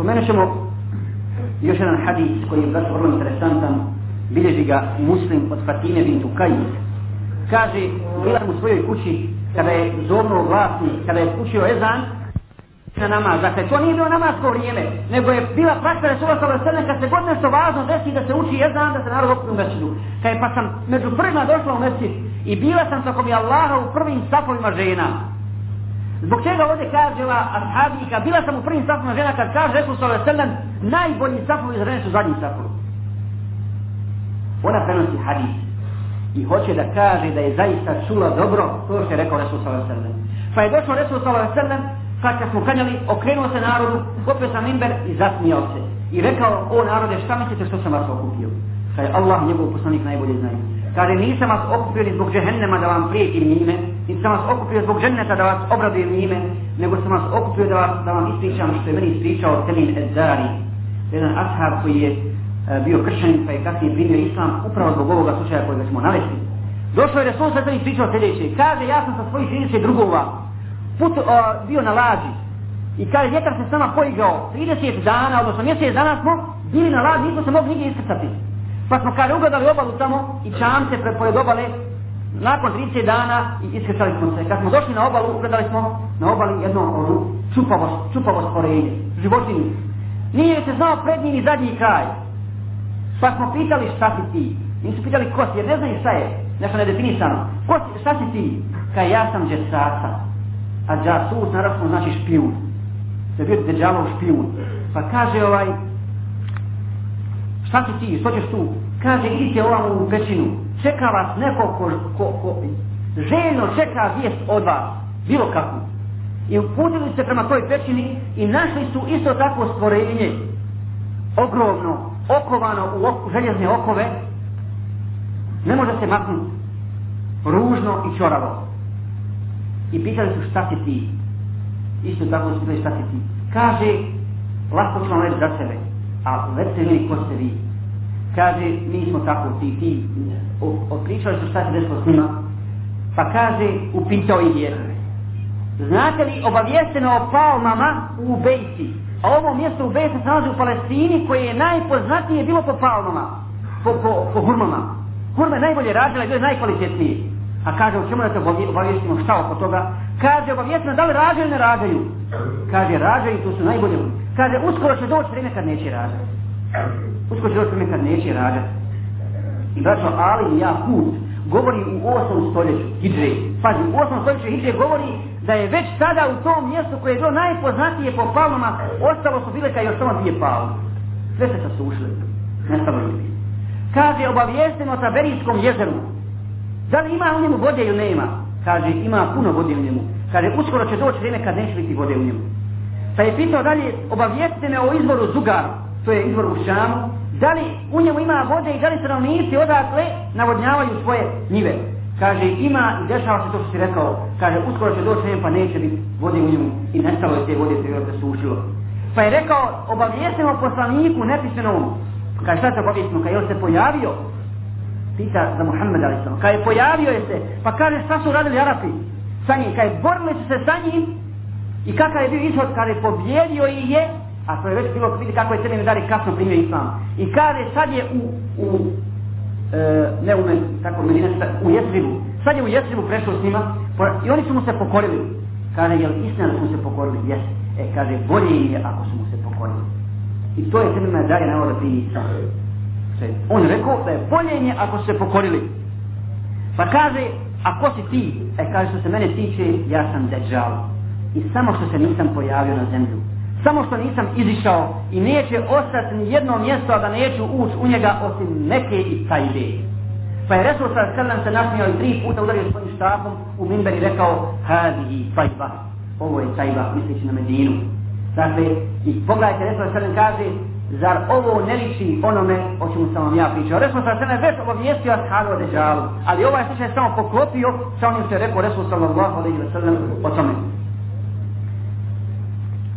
Spomenut ćemo još jedan hadis koji je zato vrlo interesantan, bilježi ga muslim od Fatime bin Tukajit. Kaže, bila u svojoj kući kada je zorno glasni, kada je kućio Ezan, na namaz. Dakle, to nije bilo namazko vrijeme, nego je bila praksa Resula Sala Srne, kad se god nešto važno desi da se uči Ezan, da se narod opri u mesinu. Kaj pa sam među prvima došla u mesin i bila sam tako mi Allaha u prvim stafovima žena. Zbog čega ovdje kaže ova ashabika, bila sam u prvim safama žena kad kaže Resul Sala Selem, najbolji safovi za žene su zadnji safovi. Ona prenosi hadis i hoće da kaže da je zaista čula dobro to što je rekao Resul Sala Selem. Pa je došao Resul Sala Selem, kad kad smo kanjali, okrenuo se narodu, popio sam imber i zasmijao se. I rekao, o narode, šta mislite što sam vas okupio? Kaj pa Allah, njegov poslanik najbolje znaju. Kaže, nisam vas okupio ni zbog džehennema da vam prijetim njime, nisam vas okupio zbog dženneta da vas obradujem njime, nego sam vas okupio da, vas, da vam ispričam što je meni ispričao Selim Ezari, jedan ashab koji je e, bio kršćan pa je kasnije primio islam upravo zbog ovoga slučaja koje smo navesti. Došao je Resul sa tebi pričao sljedeće, kaže ja sam sa svojih 30 drugova put, uh, bio na laži i kaže vjetar se s nama poigrao 30 dana, odnosno mjesec dana smo bili na laži, nismo se mogli nigdje iskrcati. Pa smo kada ugledali obalu tamo i čamce pre, pored obale, nakon 30 dana i iskrcali smo se. Kad smo došli na obalu, ugledali smo na obali jedno ono, čupavost, čupavost porenje, životinje. Nije se znao prednji ni zadnji kraj. Pa smo pitali šta si ti. Nisu pitali ko si, jer ne znaju šta je, nešto nedefinisano. Ko si, šta si ti? Kaj ja sam džesaca. A džasus, naravno, znači špijun. To je bio džavov špijun. Pa kaže ovaj, šta si ti, što ćeš tu? Kaže, idite ovam u pećinu, čeka vas neko ko, ko, ko željno čeka vijest od vas, bilo kakvu. I uputili se prema toj pećini i našli su isto tako stvorenje, ogromno, okovano u ok željezne okove, ne može se maknuti, ružno i čoravo. I pitali su šta si ti, isto tako su pitali šta si ti. Kaže, lako ću vam reći za sebe, a vrte mi ko ste vi. Kaže, mi smo tako, ti, ti, otpričali su šta se desilo s njima. Pa kaže, upitao i vjerove. Znate li, obavijesteno o palmama u Bejci, a ovo mjesto u Bejci se nalazi u Palestini koje je najpoznatije bilo po palmama, po, po, po hurmama. Hurma je najbolje radila i bio je najkvalitetniji. A kaže, o čemu da te obavijestimo, šta oko toga? Kaže, obavijesteno, da li rađaju ne rađaju? Kaže, rađaju, to su najbolje ljudi kaže, uskoro će doći vrijeme kad neće rađati. Uskoro će doći vrijeme kad neće rađati. I braćo, Ali i ja put govori u 8. stoljeću Hidre. Pazi, u 8. stoljeću Hidre govori da je već sada u tom mjestu koje je bilo najpoznatije po palmama, ostalo su bile kao još samo dvije palme. Sve se sad su ušli, nestalo ljudi. Kaže, obavijesteno sa Berijskom jezeru. Da li ima u njemu vode ili nema? Kaže, ima puno vode u njemu. Kaže, uskoro će doći vrijeme kad neće biti vode u njemu. Pa je pitao dalje, obavijestite me o izvoru Zugar, to je izvor u Šamu, da li u njemu ima vode i da li se nam nisi odakle navodnjavaju svoje njive. Kaže, ima i dešava se to što si rekao. Kaže, uskoro će doći pa neće biti vode u njemu i nestalo je te vode se joj sušilo. Pa je rekao, obavijestimo poslaniku nepisanom. Pa kaže, šta se obavijestimo? Kaže, on se pojavio. Pita za Muhammed Ali Kaže, pojavio je se. Pa kaže, šta su radili Arapi? Sa njim. Kaže, borili su se sa njim I kakav je bio ishod kada je pobjedio i je, a to je već bilo vidi kako je sebi ne dali kasno primio islam. I kada je sad je u, u e, ne u meni, tako meni nešto, u jesrivu, sad je u jesrivu prešao s njima i oni su mu se pokorili. Kada je li istina su mu se pokorili? Jes. E, kaže, bolje je ako su mu se pokorili. I to je sebi ne dali na ovo da On rekao da je bolje je ako su se pokorili. Pa kaže, a ko si ti? E, kaže, što se mene tiče, ja sam deđal i samo što se nisam pojavio na zemlju. Samo što nisam izišao i neće ostati ni jedno mjesto da neću ući u njega osim neke i taj ideje. Pa je Resul sa Selem se nasmijao i tri puta udario svojim štapom u minber i rekao Hadi i tajba, ovo je tajba misleći na Medinu. Dakle, i pogledajte Resul sa kaže zar ovo ne liči onome o čemu sam vam ja pričao. Resul sa Selem već obavijestio Ashabu Adejalu, ali ovaj slučaj samo poklopio sa onim što je rekao Resul sa Allahu Adejalu o tome.